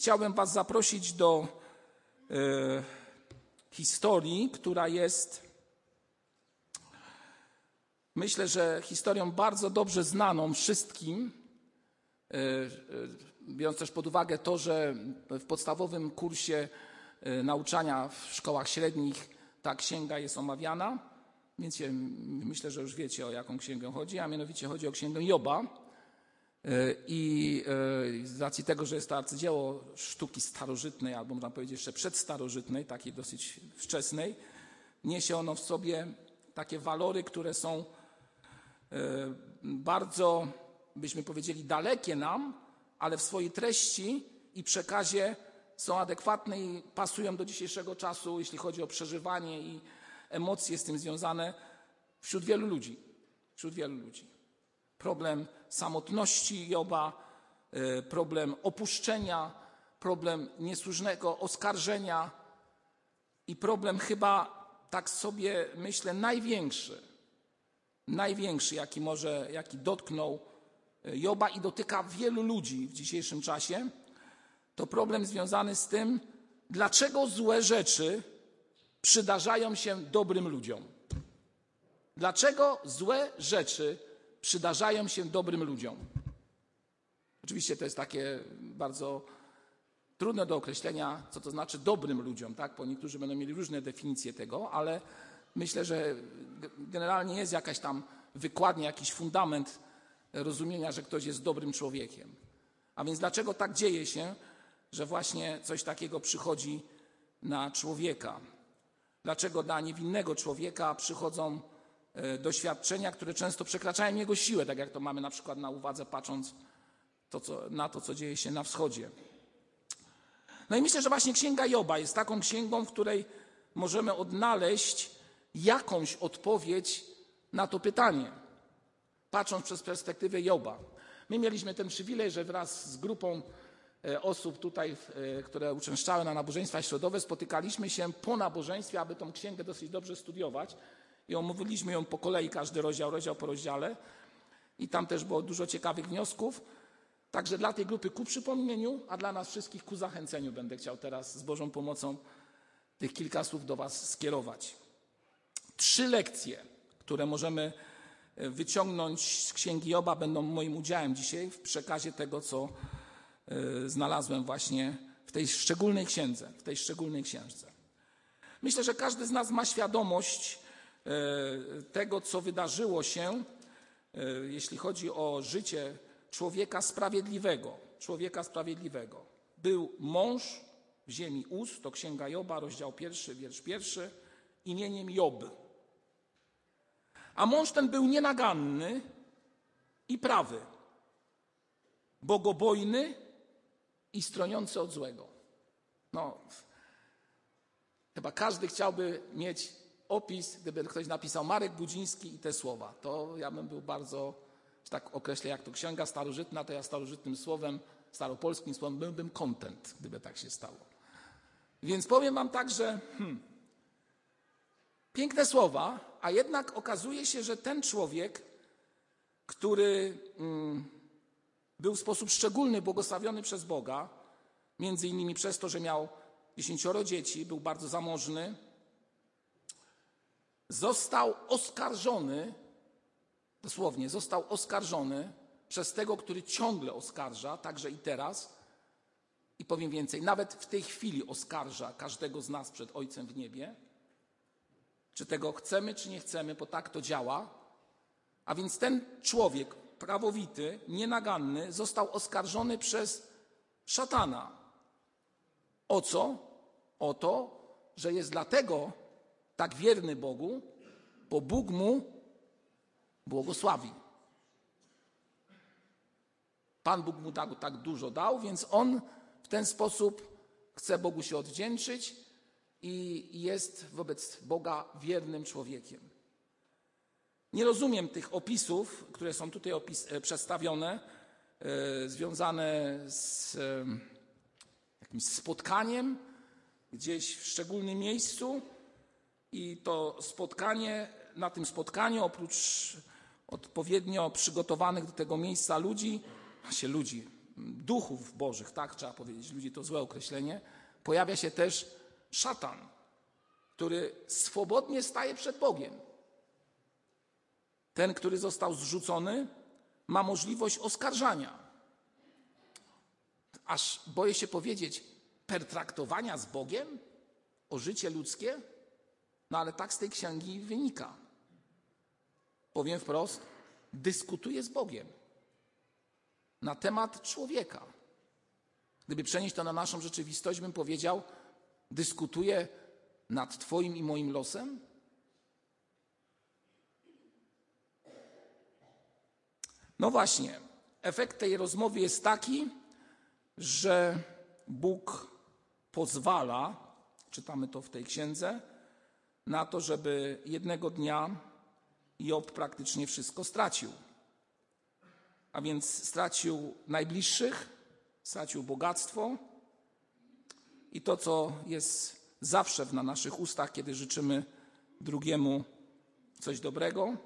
chciałbym Was zaprosić do e, historii, która jest, myślę, że historią bardzo dobrze znaną wszystkim, e, e, biorąc też pod uwagę to, że w podstawowym kursie nauczania w szkołach średnich ta księga jest omawiana, więc myślę, że już wiecie o jaką księgę chodzi, a mianowicie chodzi o księgę Joba. I z racji tego, że jest to arcydzieło sztuki starożytnej, albo można powiedzieć jeszcze przedstarożytnej, takiej dosyć wczesnej, niesie ono w sobie takie walory, które są bardzo, byśmy powiedzieli, dalekie nam, ale w swojej treści i przekazie są adekwatne i pasują do dzisiejszego czasu, jeśli chodzi o przeżywanie i emocje z tym związane wśród wielu ludzi. Wśród wielu ludzi. Problem samotności Joba, e, problem opuszczenia, problem niesłusznego oskarżenia i problem chyba, tak sobie myślę, największy, największy, jaki może, jaki dotknął Joba i dotyka wielu ludzi w dzisiejszym czasie, to problem związany z tym, dlaczego złe rzeczy przydarzają się dobrym ludziom. Dlaczego złe rzeczy przydarzają się dobrym ludziom? Oczywiście to jest takie bardzo trudne do określenia, co to znaczy dobrym ludziom, tak? bo niektórzy będą mieli różne definicje tego, ale myślę, że generalnie jest jakaś tam wykładnia, jakiś fundament rozumienia, że ktoś jest dobrym człowiekiem. A więc dlaczego tak dzieje się, że właśnie coś takiego przychodzi na człowieka? Dlaczego dla niewinnego człowieka przychodzą doświadczenia, które często przekraczają jego siłę, tak jak to mamy na przykład na uwadze, patrząc to, co, na to, co dzieje się na wschodzie. No i myślę, że właśnie Księga Joba jest taką księgą, w której możemy odnaleźć jakąś odpowiedź na to pytanie patrząc przez perspektywę Joba. My mieliśmy ten przywilej, że wraz z grupą e, osób tutaj, e, które uczęszczały na nabożeństwa środowe, spotykaliśmy się po nabożeństwie, aby tą księgę dosyć dobrze studiować i omówiliśmy ją po kolei, każdy rozdział, rozdział po rozdziale i tam też było dużo ciekawych wniosków. Także dla tej grupy ku przypomnieniu, a dla nas wszystkich ku zachęceniu będę chciał teraz z Bożą pomocą tych kilka słów do Was skierować. Trzy lekcje, które możemy wyciągnąć z księgi Joba będą moim udziałem dzisiaj w przekazie tego, co e, znalazłem właśnie w tej szczególnej księdze, w tej szczególnej księżce. Myślę, że każdy z nas ma świadomość e, tego, co wydarzyło się, e, jeśli chodzi o życie człowieka sprawiedliwego. Człowieka sprawiedliwego. Był mąż w ziemi Uz, to księga Joba, rozdział pierwszy, wiersz pierwszy, imieniem Job. A mąż ten był nienaganny i prawy, bogobojny i stroniący od złego. No, chyba każdy chciałby mieć opis, gdyby ktoś napisał Marek Budziński i te słowa. To ja bym był bardzo, że tak określę, jak to księga starożytna, to ja starożytnym słowem, staropolskim słowem byłbym kontent, gdyby tak się stało. Więc powiem wam tak, że hmm, Piękne słowa, a jednak okazuje się, że ten człowiek, który mm, był w sposób szczególny błogosławiony przez Boga, między innymi przez to, że miał dziesięcioro dzieci, był bardzo zamożny, został oskarżony, dosłownie został oskarżony przez tego, który ciągle oskarża, także i teraz. I powiem więcej, nawet w tej chwili oskarża każdego z nas przed Ojcem w niebie czy tego chcemy, czy nie chcemy, bo tak to działa. A więc ten człowiek prawowity, nienaganny, został oskarżony przez szatana. O co? O to, że jest dlatego tak wierny Bogu, bo Bóg mu błogosławi. Pan Bóg mu tak, tak dużo dał, więc on w ten sposób chce Bogu się odwdzięczyć i jest wobec Boga wiernym człowiekiem. Nie rozumiem tych opisów, które są tutaj opis, e, przedstawione, e, związane z e, jakimś spotkaniem gdzieś w szczególnym miejscu i to spotkanie, na tym spotkaniu oprócz odpowiednio przygotowanych do tego miejsca ludzi, się ludzi, duchów bożych, tak trzeba powiedzieć, ludzi to złe określenie, pojawia się też szatan, który swobodnie staje przed Bogiem. Ten, który został zrzucony, ma możliwość oskarżania. Aż boję się powiedzieć, pertraktowania z Bogiem o życie ludzkie? No ale tak z tej księgi wynika. Powiem wprost, dyskutuje z Bogiem na temat człowieka. Gdyby przenieść to na naszą rzeczywistość, bym powiedział, dyskutuje nad Twoim i moim losem? No właśnie, efekt tej rozmowy jest taki, że Bóg pozwala, czytamy to w tej księdze, na to, żeby jednego dnia Job praktycznie wszystko stracił. A więc stracił najbliższych, stracił bogactwo i to, co jest zawsze na naszych ustach, kiedy życzymy drugiemu coś dobrego,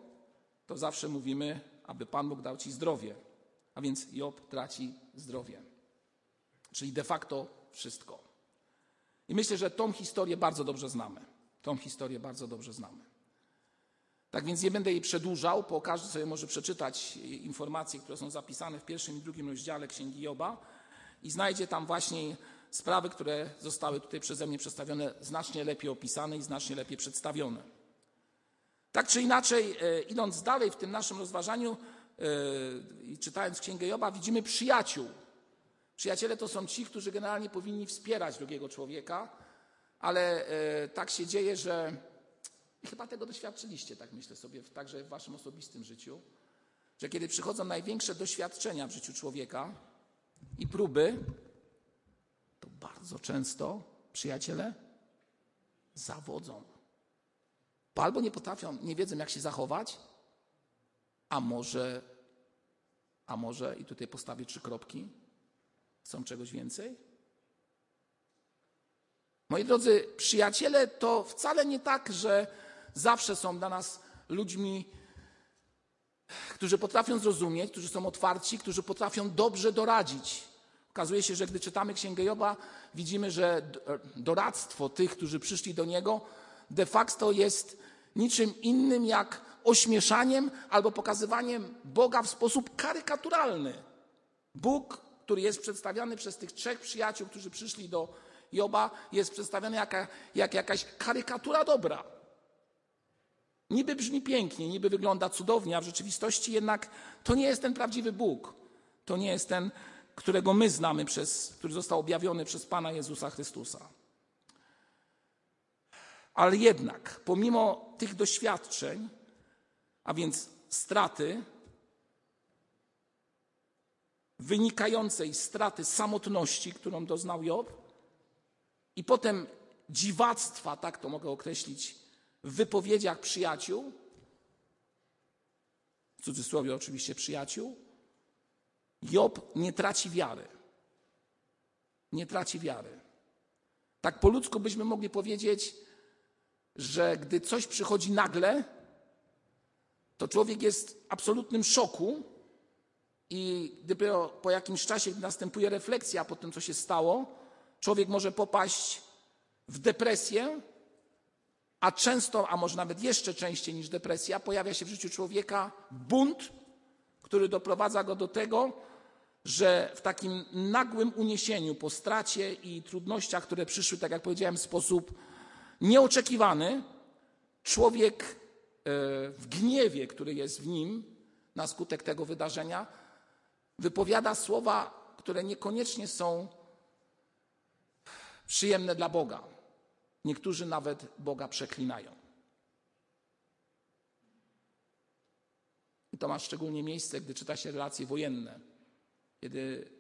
to zawsze mówimy, aby Pan Bóg dał ci zdrowie. A więc Job traci zdrowie. Czyli de facto wszystko. I myślę, że tą historię bardzo dobrze znamy. Tą historię bardzo dobrze znamy. Tak więc nie będę jej przedłużał, bo każdy sobie może przeczytać informacje, które są zapisane w pierwszym i drugim rozdziale Księgi Joba i znajdzie tam właśnie sprawy, które zostały tutaj przeze mnie przedstawione, znacznie lepiej opisane i znacznie lepiej przedstawione. Tak czy inaczej, e, idąc dalej w tym naszym rozważaniu e, i czytając Księgę Joba, widzimy przyjaciół. Przyjaciele to są ci, którzy generalnie powinni wspierać drugiego człowieka, ale e, tak się dzieje, że chyba tego doświadczyliście, tak myślę sobie, także w waszym osobistym życiu, że kiedy przychodzą największe doświadczenia w życiu człowieka i próby, to bardzo często przyjaciele zawodzą. Bo albo nie potrafią, nie wiedzą, jak się zachować, a może, a może, i tutaj postawię trzy kropki, chcą czegoś więcej? Moi drodzy, przyjaciele to wcale nie tak, że zawsze są dla nas ludźmi, którzy potrafią zrozumieć, którzy są otwarci, którzy potrafią dobrze doradzić. Okazuje się, że gdy czytamy Księgę Joba, widzimy, że doradztwo tych, którzy przyszli do niego, de facto jest niczym innym jak ośmieszaniem albo pokazywaniem Boga w sposób karykaturalny. Bóg, który jest przedstawiany przez tych trzech przyjaciół, którzy przyszli do Joba, jest przedstawiony jak, jak jakaś karykatura dobra. Niby brzmi pięknie, niby wygląda cudownie, a w rzeczywistości jednak to nie jest ten prawdziwy Bóg. To nie jest ten, którego my znamy, przez, który został objawiony przez Pana Jezusa Chrystusa. Ale jednak, pomimo tych doświadczeń, a więc straty, wynikającej straty samotności, którą doznał Job, i potem dziwactwa, tak to mogę określić, w wypowiedziach przyjaciół, w cudzysłowie oczywiście przyjaciół, Job nie traci wiary. Nie traci wiary. Tak po ludzku byśmy mogli powiedzieć, że gdy coś przychodzi nagle, to człowiek jest w absolutnym szoku i dopiero po jakimś czasie, gdy następuje refleksja po tym, co się stało, człowiek może popaść w depresję, a często, a może nawet jeszcze częściej niż depresja, pojawia się w życiu człowieka bunt, który doprowadza go do tego, że w takim nagłym uniesieniu po stracie i trudnościach, które przyszły, tak jak powiedziałem, w sposób nieoczekiwany, człowiek e, w gniewie, który jest w nim na skutek tego wydarzenia, wypowiada słowa, które niekoniecznie są przyjemne dla Boga. Niektórzy nawet Boga przeklinają. I to ma szczególnie miejsce, gdy czyta się relacje wojenne, kiedy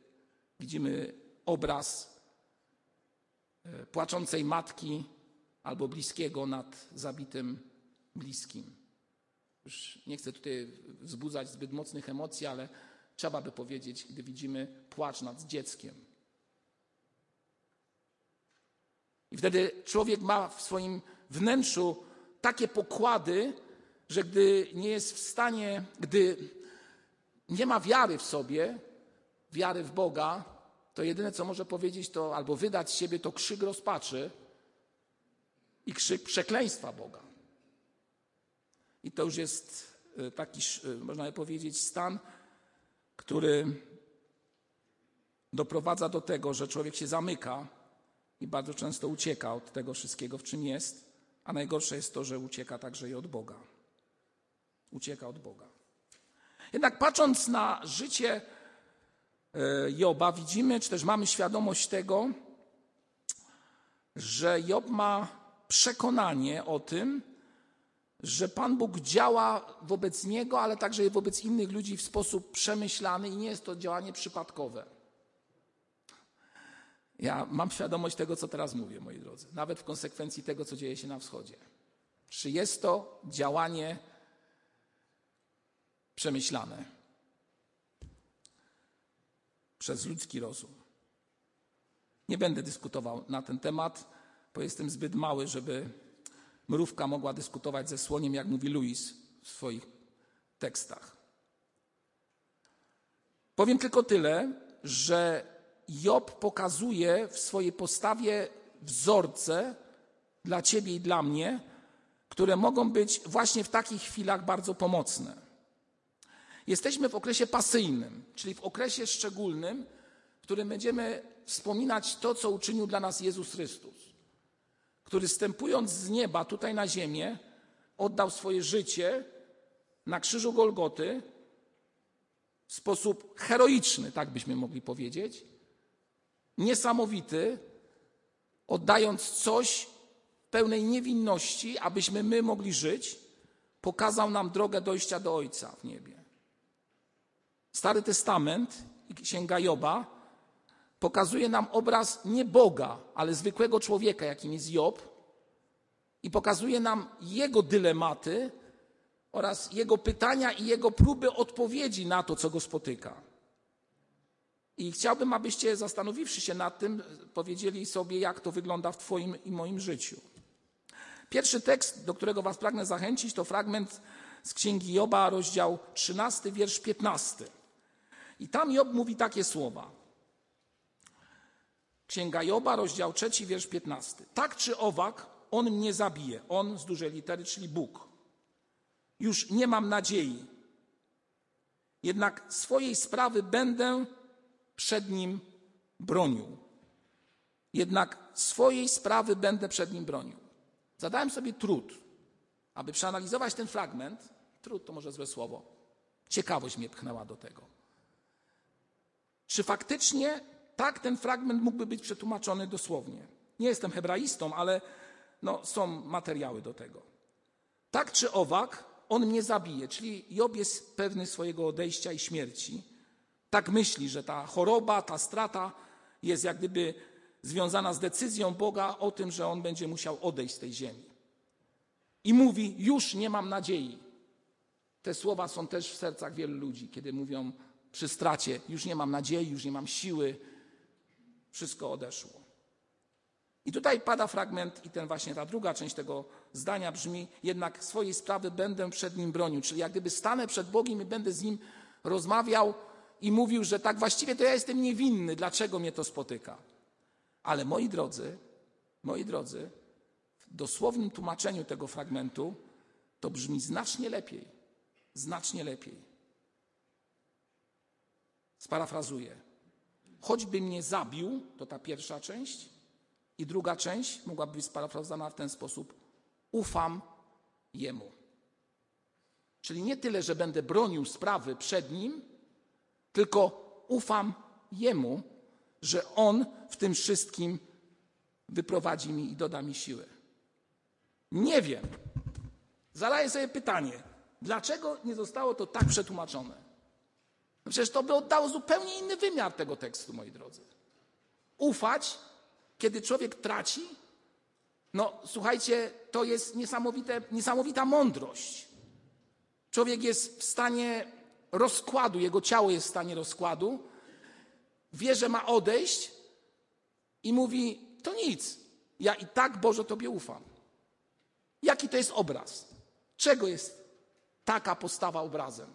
widzimy obraz e, płaczącej matki albo bliskiego nad zabitym bliskim. Już nie chcę tutaj wzbudzać zbyt mocnych emocji, ale trzeba by powiedzieć, gdy widzimy płacz nad dzieckiem. I wtedy człowiek ma w swoim wnętrzu takie pokłady, że gdy nie jest w stanie, gdy nie ma wiary w sobie, wiary w Boga, to jedyne co może powiedzieć to albo wydać z siebie to krzyk rozpaczy i krzyk przekleństwa Boga. I to już jest y, taki, y, można powiedzieć, stan, który doprowadza do tego, że człowiek się zamyka i bardzo często ucieka od tego wszystkiego, w czym jest, a najgorsze jest to, że ucieka także i od Boga. Ucieka od Boga. Jednak patrząc na życie e, Joba, widzimy, czy też mamy świadomość tego, że Job ma przekonanie o tym, że Pan Bóg działa wobec niego, ale także wobec innych ludzi w sposób przemyślany i nie jest to działanie przypadkowe. Ja mam świadomość tego, co teraz mówię, moi drodzy, nawet w konsekwencji tego, co dzieje się na wschodzie. Czy jest to działanie przemyślane przez ludzki rozum? Nie będę dyskutował na ten temat, bo jestem zbyt mały, żeby mrówka mogła dyskutować ze słoniem, jak mówi Louis w swoich tekstach. Powiem tylko tyle, że Job pokazuje w swojej postawie wzorce dla ciebie i dla mnie, które mogą być właśnie w takich chwilach bardzo pomocne. Jesteśmy w okresie pasyjnym, czyli w okresie szczególnym, w którym będziemy wspominać to, co uczynił dla nas Jezus Chrystus, który stępując z nieba tutaj na ziemię, oddał swoje życie na krzyżu Golgoty w sposób heroiczny, tak byśmy mogli powiedzieć, niesamowity, oddając coś pełnej niewinności, abyśmy my mogli żyć, pokazał nam drogę dojścia do Ojca w niebie. Stary Testament i Księga Joba pokazuje nam obraz nie Boga, ale zwykłego człowieka, jakim jest Job, i pokazuje nam jego dylematy oraz jego pytania i jego próby odpowiedzi na to, co go spotyka. I chciałbym, abyście zastanowiwszy się nad tym, powiedzieli sobie, jak to wygląda w Twoim i moim życiu. Pierwszy tekst, do którego Was pragnę zachęcić, to fragment z Księgi Joba, rozdział 13, wiersz 15. I tam Job mówi takie słowa. Księga Joba, rozdział 3, wiersz 15. Tak czy owak, on mnie zabije. On z dużej litery, czyli Bóg. Już nie mam nadziei. Jednak swojej sprawy będę przed nim bronił. Jednak swojej sprawy będę przed nim bronił. Zadałem sobie trud, aby przeanalizować ten fragment. Trud to może złe słowo. Ciekawość mnie pchnęła do tego. Czy faktycznie tak ten fragment mógłby być przetłumaczony dosłownie? Nie jestem hebraistą, ale no, są materiały do tego. Tak czy owak, on mnie zabije, czyli Job jest pewny swojego odejścia i śmierci tak myśli, że ta choroba, ta strata jest jak gdyby związana z decyzją Boga o tym, że on będzie musiał odejść z tej ziemi. I mówi: Już nie mam nadziei. Te słowa są też w sercach wielu ludzi, kiedy mówią przy stracie: Już nie mam nadziei, już nie mam siły, wszystko odeszło. I tutaj pada fragment, i ten właśnie ta druga część tego zdania brzmi: Jednak swojej sprawy będę przed nim bronił. Czyli jak gdyby stanę przed Bogiem i będę z nim rozmawiał i mówił, że tak właściwie to ja jestem niewinny, dlaczego mnie to spotyka. Ale moi drodzy, moi drodzy, w dosłownym tłumaczeniu tego fragmentu to brzmi znacznie lepiej. Znacznie lepiej. Sparafrazuję. Choćby mnie zabił, to ta pierwsza część, i druga część mogłaby być sparafrazowana w ten sposób: ufam jemu. Czyli nie tyle, że będę bronił sprawy przed nim, tylko ufam Jemu, że On w tym wszystkim wyprowadzi mi i doda mi siły. Nie wiem. Zadaję sobie pytanie, dlaczego nie zostało to tak przetłumaczone? No przecież to by oddało zupełnie inny wymiar tego tekstu, moi drodzy. Ufać, kiedy człowiek traci? No, słuchajcie, to jest niesamowite, niesamowita mądrość. Człowiek jest w stanie rozkładu, jego ciało jest w stanie rozkładu, wie, że ma odejść i mówi: To nic, ja i tak Boże Tobie ufam. Jaki to jest obraz? Czego jest taka postawa obrazem?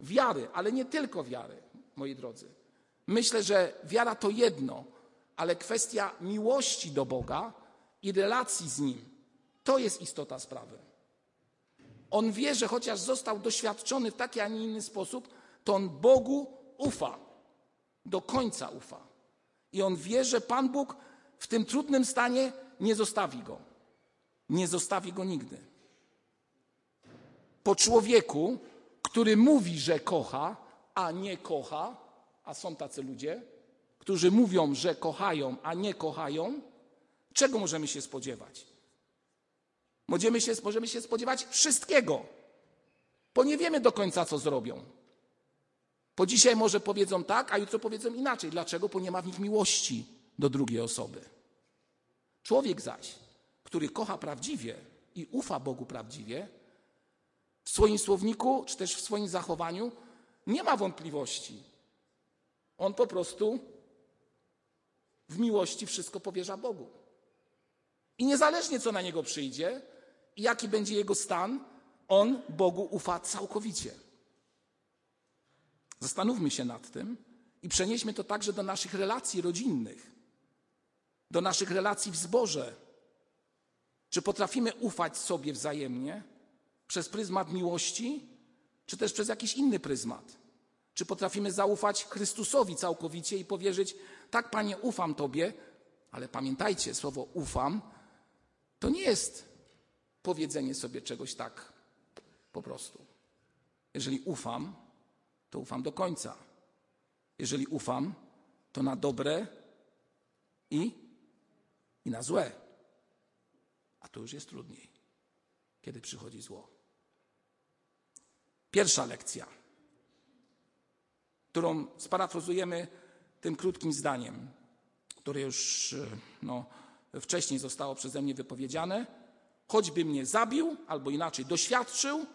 Wiary, ale nie tylko wiary. moi drodzy. Myślę, że wiara to jedno, ale kwestia miłości do Boga i relacji z Nim to jest istota sprawy. On wie, że chociaż został doświadczony w taki, a nie inny sposób, to on Bogu ufa. Do końca ufa. I on wie, że Pan Bóg w tym trudnym stanie nie zostawi go. Nie zostawi go nigdy. Po człowieku, który mówi, że kocha, a nie kocha, a są tacy ludzie, którzy mówią, że kochają, a nie kochają, czego możemy się spodziewać? Możemy się, możemy się spodziewać wszystkiego, bo nie wiemy do końca, co zrobią. Po dzisiaj może powiedzą tak, a jutro powiedzą inaczej. Dlaczego? Bo nie ma w nich miłości do drugiej osoby. Człowiek zaś, który kocha prawdziwie i ufa Bogu prawdziwie, w swoim słowniku czy też w swoim zachowaniu nie ma wątpliwości. On po prostu w miłości wszystko powierza Bogu. I niezależnie co na niego przyjdzie jaki będzie jego stan, on Bogu ufa całkowicie. Zastanówmy się nad tym i przenieśmy to także do naszych relacji rodzinnych, do naszych relacji w zborze. Czy potrafimy ufać sobie wzajemnie przez pryzmat miłości, czy też przez jakiś inny pryzmat? Czy potrafimy zaufać Chrystusowi całkowicie i powierzyć, tak Panie, ufam Tobie, ale pamiętajcie, słowo ufam to nie jest powiedzenie sobie czegoś tak po prostu. Jeżeli ufam, to ufam do końca. Jeżeli ufam, to na dobre i, i na złe. A to już jest trudniej, kiedy przychodzi zło. Pierwsza lekcja, którą sparafrazujemy tym krótkim zdaniem, które już no, wcześniej zostało przeze mnie wypowiedziane. Choćby mnie zabił, albo inaczej doświadczył,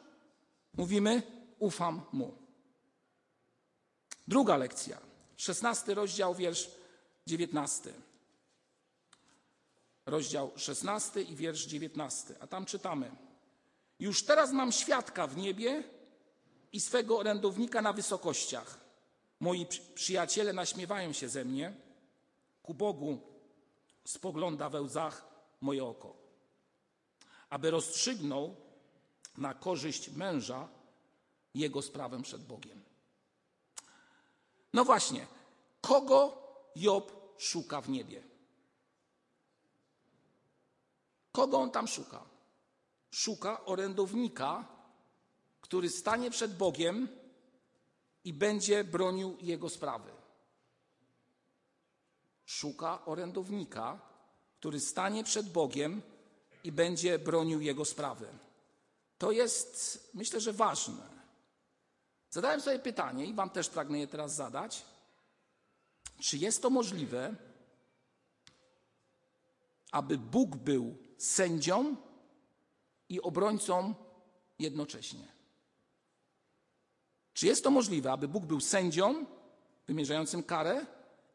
mówimy, ufam mu. Druga lekcja, szesnasty rozdział, wiersz dziewiętnasty. Rozdział szesnasty i wiersz dziewiętnasty. A tam czytamy. Już teraz mam świadka w niebie i swego orędownika na wysokościach. Moi przyjaciele naśmiewają się ze mnie. Ku Bogu spogląda we łzach moje oko. Aby rozstrzygnął na korzyść męża jego sprawę przed Bogiem. No właśnie, kogo Job szuka w niebie? Kogo on tam szuka? Szuka orędownika, który stanie przed Bogiem i będzie bronił jego sprawy. Szuka orędownika, który stanie przed Bogiem i będzie bronił jego sprawy. To jest, myślę, że ważne. Zadałem sobie pytanie i Wam też pragnę je teraz zadać. Czy jest to możliwe, aby Bóg był sędzią i obrońcą jednocześnie? Czy jest to możliwe, aby Bóg był sędzią wymierzającym karę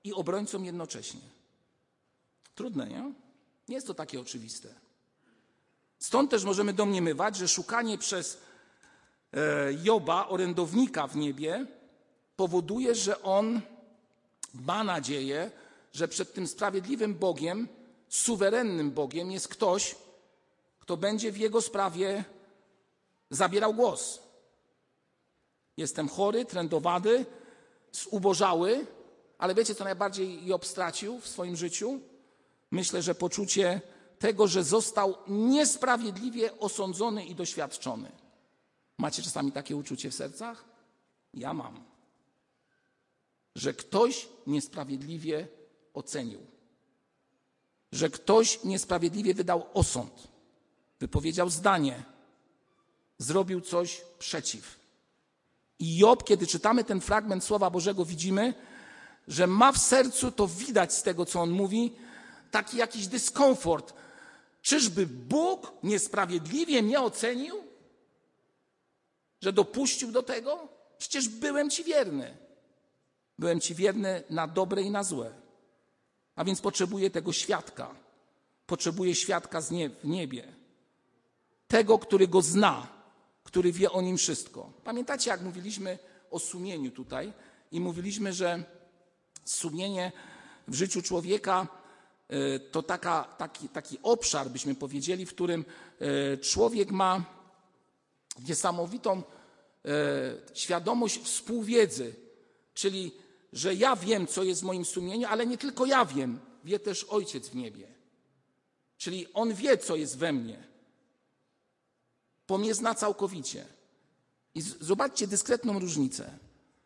i obrońcą jednocześnie? Trudne, nie? Nie jest to takie oczywiste. Stąd też możemy domniemywać, że szukanie przez E, Joba, orędownika w niebie, powoduje, że on ma nadzieję, że przed tym sprawiedliwym Bogiem, suwerennym Bogiem jest ktoś, kto będzie w jego sprawie zabierał głos. Jestem chory, trędowany, zubożały, ale wiecie, co najbardziej Job stracił w swoim życiu? Myślę, że poczucie tego, że został niesprawiedliwie osądzony i doświadczony. Macie czasami takie uczucie w sercach? Ja mam. Że ktoś niesprawiedliwie ocenił. Że ktoś niesprawiedliwie wydał osąd. Wypowiedział zdanie. Zrobił coś przeciw. I Job, kiedy czytamy ten fragment Słowa Bożego, widzimy, że ma w sercu, to widać z tego, co on mówi, taki jakiś dyskomfort. Czyżby Bóg niesprawiedliwie mnie ocenił? że dopuścił do tego? Przecież byłem Ci wierny. Byłem Ci wierny na dobre i na złe. A więc potrzebuję tego świadka. Potrzebuję świadka w niebie. Tego, który go zna, który wie o nim wszystko. Pamiętacie, jak mówiliśmy o sumieniu tutaj? i mówiliśmy, że sumienie w życiu człowieka to taka, taki, taki obszar, byśmy powiedzieli, w którym e, człowiek ma niesamowitą świadomość współwiedzy, czyli że ja wiem, co jest w moim sumieniu, ale nie tylko ja wiem, wie też Ojciec w niebie. Czyli On wie, co jest we mnie, bo mnie zna całkowicie. I zobaczcie dyskretną różnicę.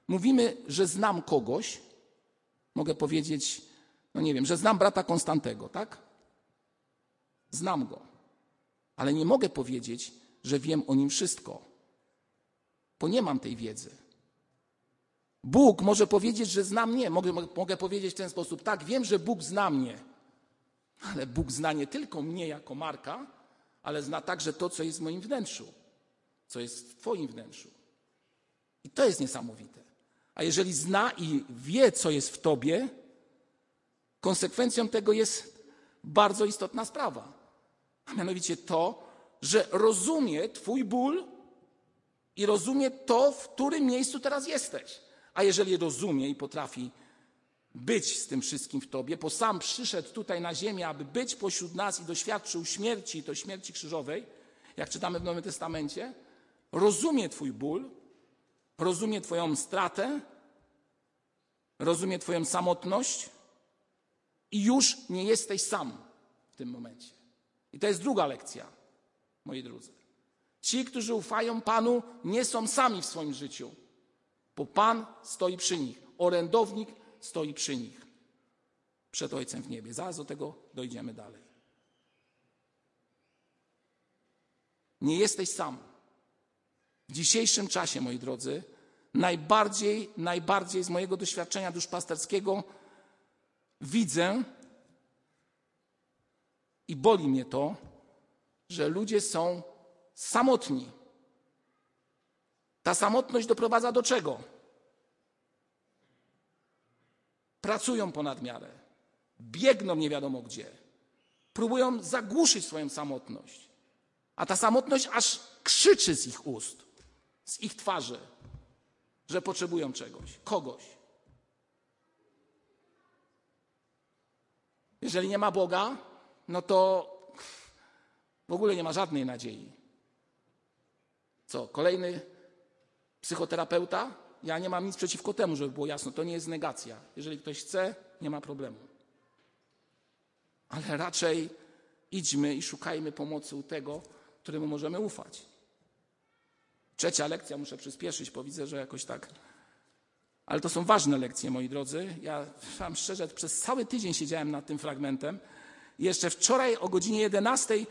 Mówimy, że znam kogoś, mogę powiedzieć, no nie wiem, że znam brata Konstantego, tak? Znam go, ale nie mogę powiedzieć, że wiem o nim wszystko, bo nie mam tej wiedzy. Bóg może powiedzieć, że zna mnie. Mogę, mogę powiedzieć w ten sposób: tak, wiem, że Bóg zna mnie, ale Bóg zna nie tylko mnie jako Marka, ale zna także to, co jest w moim wnętrzu, co jest w Twoim wnętrzu. I to jest niesamowite. A jeżeli zna i wie, co jest w Tobie, konsekwencją tego jest bardzo istotna sprawa. A mianowicie to, że rozumie Twój ból i rozumie to, w którym miejscu teraz jesteś. A jeżeli rozumie i potrafi być z tym wszystkim w Tobie, bo sam przyszedł tutaj na ziemię, aby być pośród nas i doświadczył śmierci, to śmierci krzyżowej, jak czytamy w Nowym Testamencie, rozumie Twój ból, rozumie Twoją stratę, rozumie Twoją samotność i już nie jesteś sam w tym momencie. I to jest druga lekcja, moi drodzy. Ci, którzy ufają Panu, nie są sami w swoim życiu, bo Pan stoi przy nich, orędownik stoi przy nich, przed Ojcem w niebie. Zaraz do tego dojdziemy dalej. Nie jesteś sam. W dzisiejszym czasie, moi drodzy, najbardziej, najbardziej z mojego doświadczenia duszpasterskiego widzę i boli mnie to, że ludzie są samotni. Ta samotność doprowadza do czego? Pracują ponad miarę, biegną nie wiadomo gdzie, próbują zagłuszyć swoją samotność. A ta samotność aż krzyczy z ich ust, z ich twarzy, że potrzebują czegoś, kogoś. Jeżeli nie ma Boga, no to w ogóle nie ma żadnej nadziei. Co, kolejny psychoterapeuta? Ja nie mam nic przeciwko temu, żeby było jasno. To nie jest negacja. Jeżeli ktoś chce, nie ma problemu. Ale raczej idźmy i szukajmy pomocy u tego, któremu możemy ufać. Trzecia lekcja, muszę przyspieszyć, bo widzę, że jakoś tak. Ale to są ważne lekcje, moi drodzy. Ja wam szczerze, przez cały tydzień siedziałem nad tym fragmentem. Jeszcze wczoraj o godzinie 11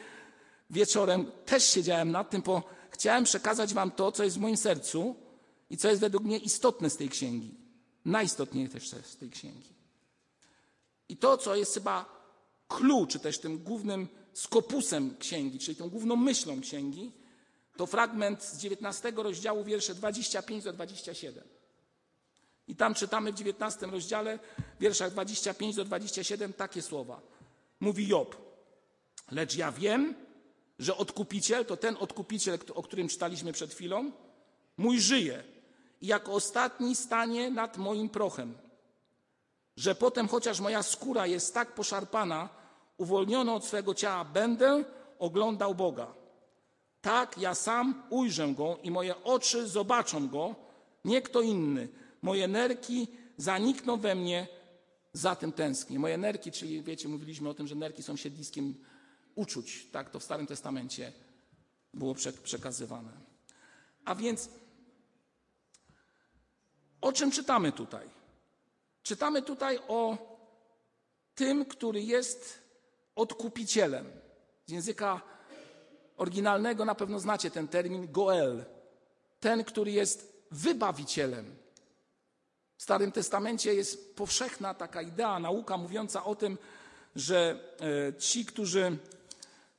wieczorem też siedziałem nad tym, bo chciałem przekazać wam to, co jest w moim sercu i co jest według mnie istotne z tej księgi. Najistotniejsze z tej księgi. I to, co jest chyba klucz, czy też tym głównym skopusem księgi, czyli tą główną myślą księgi, to fragment z 19 rozdziału, wiersze 25 do 27. I tam czytamy w 19 rozdziale, wierszach 25 do 27 takie słowa. Mówi Job, lecz ja wiem, że odkupiciel, to ten odkupiciel, o którym czytaliśmy przed chwilą, mój żyje i jako ostatni stanie nad moim prochem, że potem, chociaż moja skóra jest tak poszarpana, uwolniony od swego ciała, będę oglądał Boga. Tak ja sam ujrzę Go i moje oczy zobaczą Go, nie kto inny. Moje nerki zanikną we mnie, za tym tęsknię. Moje nerki, czyli wiecie, mówiliśmy o tym, że nerki są siedliskiem uczuć. Tak to w Starym Testamencie było przekazywane. A więc o czym czytamy tutaj? Czytamy tutaj o tym, który jest odkupicielem. Z języka oryginalnego na pewno znacie ten termin goel. Ten, który jest wybawicielem. W Starym Testamencie jest powszechna taka idea, nauka mówiąca o tym, że e, ci, którzy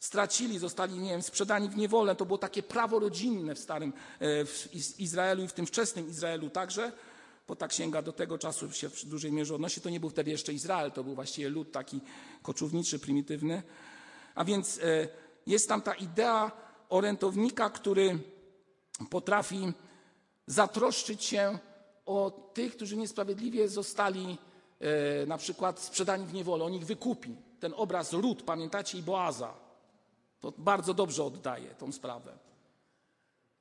stracili, zostali, nie wiem, sprzedani w niewolę, to było takie prawo rodzinne w starym e, w Izraelu i w tym wczesnym Izraelu także, bo ta księga do tego czasu się w dużej mierze odnosi. To nie był wtedy jeszcze Izrael, to był właściwie lud taki koczowniczy, prymitywny. A więc e, jest tam ta idea orętownika, który potrafi zatroszczyć się o tych, którzy niesprawiedliwie zostali e, na przykład sprzedani w niewolę. On ich wykupi. Ten obraz Rut, pamiętacie, i Boaza. To bardzo dobrze oddaje tą sprawę.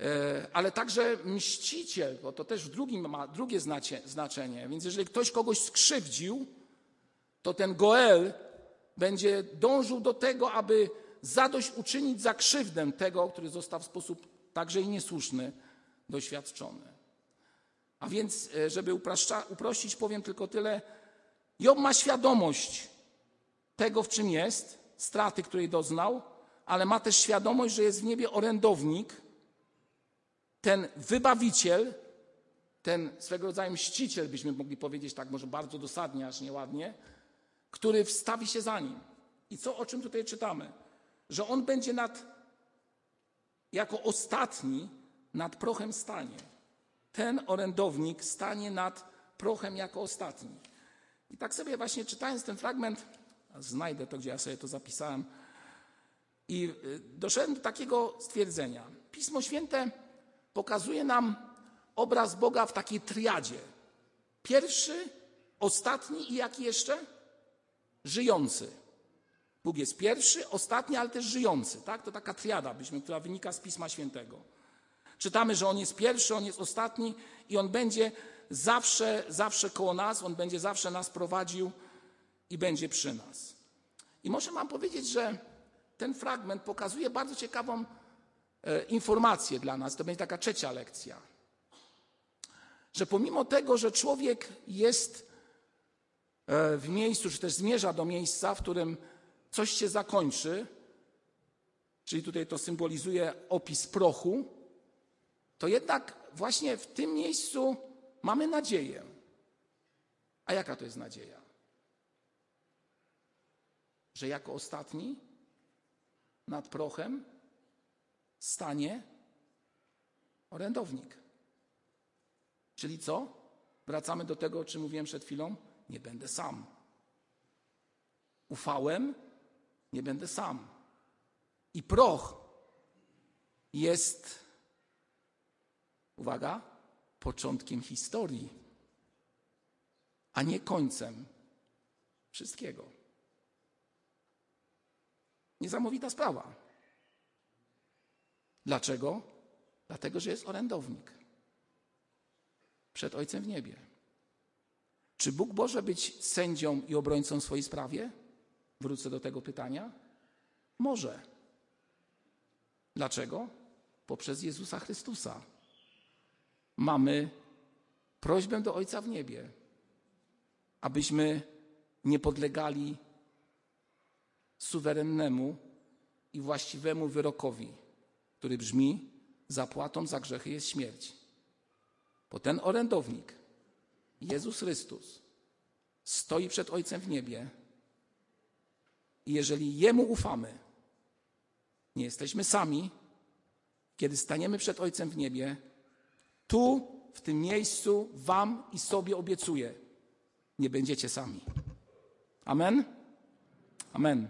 E, ale także mściciel, bo to też w drugim ma drugie znacie, znaczenie. Więc jeżeli ktoś kogoś skrzywdził, to ten Goel będzie dążył do tego, aby zadośćuczynić za krzywdę tego, który został w sposób także i niesłuszny doświadczony. A więc, e, żeby upraszcza, uprościć, powiem tylko tyle. Job ma świadomość tego, w czym jest, straty, której doznał, ale ma też świadomość, że jest w niebie orędownik, ten wybawiciel, ten swego rodzaju mściciel, byśmy mogli powiedzieć tak może bardzo dosadnie, aż nieładnie, który wstawi się za nim. I co, o czym tutaj czytamy? Że on będzie nad, jako ostatni nad prochem stanie. Ten orędownik stanie nad prochem jako ostatni. I tak sobie właśnie czytając ten fragment, znajdę to, gdzie ja sobie to zapisałem, i y, doszedłem do takiego stwierdzenia. Pismo Święte pokazuje nam obraz Boga w takiej triadzie. Pierwszy, ostatni i jaki jeszcze? Żyjący. Bóg jest pierwszy, ostatni, ale też żyjący. Tak? To taka triada, byśmy, która wynika z Pisma Świętego. Czytamy, że On jest pierwszy, On jest ostatni i On będzie zawsze, zawsze koło nas, On będzie zawsze nas prowadził i będzie przy nas. I muszę Wam powiedzieć, że ten fragment pokazuje bardzo ciekawą e, informację dla nas. To będzie taka trzecia lekcja. Że pomimo tego, że człowiek jest e, w miejscu, czy też zmierza do miejsca, w którym coś się zakończy, czyli tutaj to symbolizuje opis prochu, to jednak właśnie w tym miejscu mamy nadzieję. A jaka to jest nadzieja? Że jako ostatni nad prochem stanie orędownik. Czyli co? Wracamy do tego, o czym mówiłem przed chwilą. Nie będę sam. Ufałem, nie będę sam. I proch jest, uwaga, początkiem historii, a nie końcem wszystkiego. Niesamowita sprawa. Dlaczego? Dlatego, że jest orędownik przed Ojcem w niebie. Czy Bóg może być sędzią i obrońcą w swojej sprawie? Wrócę do tego pytania. Może. Dlaczego? Poprzez Jezusa Chrystusa. Mamy prośbę do Ojca w niebie, abyśmy nie podlegali suwerennemu i właściwemu wyrokowi, który brzmi: zapłatą za grzechy jest śmierć. Bo ten orędownik, Jezus Chrystus, stoi przed Ojcem w niebie i jeżeli Jemu ufamy, nie jesteśmy sami, kiedy staniemy przed Ojcem w niebie, tu, w tym miejscu, Wam i sobie obiecuję, nie będziecie sami. Amen? Amen.